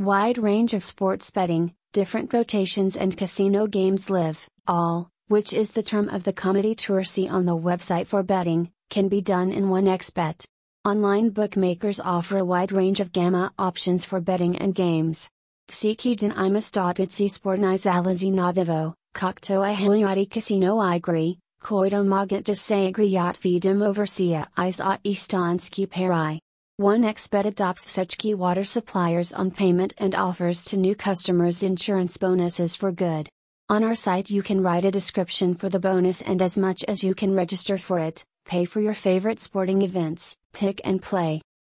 Wide range of sports betting, different rotations and casino games live, all, which is the term of the comedy tour see on the website for betting, can be done in 1xBet. Online bookmakers offer a wide range of gamma options for betting and games. Vsiki den imas.itsi sportni zalazi nadivo, kokto i hiliati casino igri, koito magat desagriat vidum oversia is a istanski peri. 1xBet adopts Vsechki water suppliers on payment and offers to new customers insurance bonuses for good. On our site you can write a description for the bonus and as much as you can register for it, pay for your favorite sporting events, pick and play.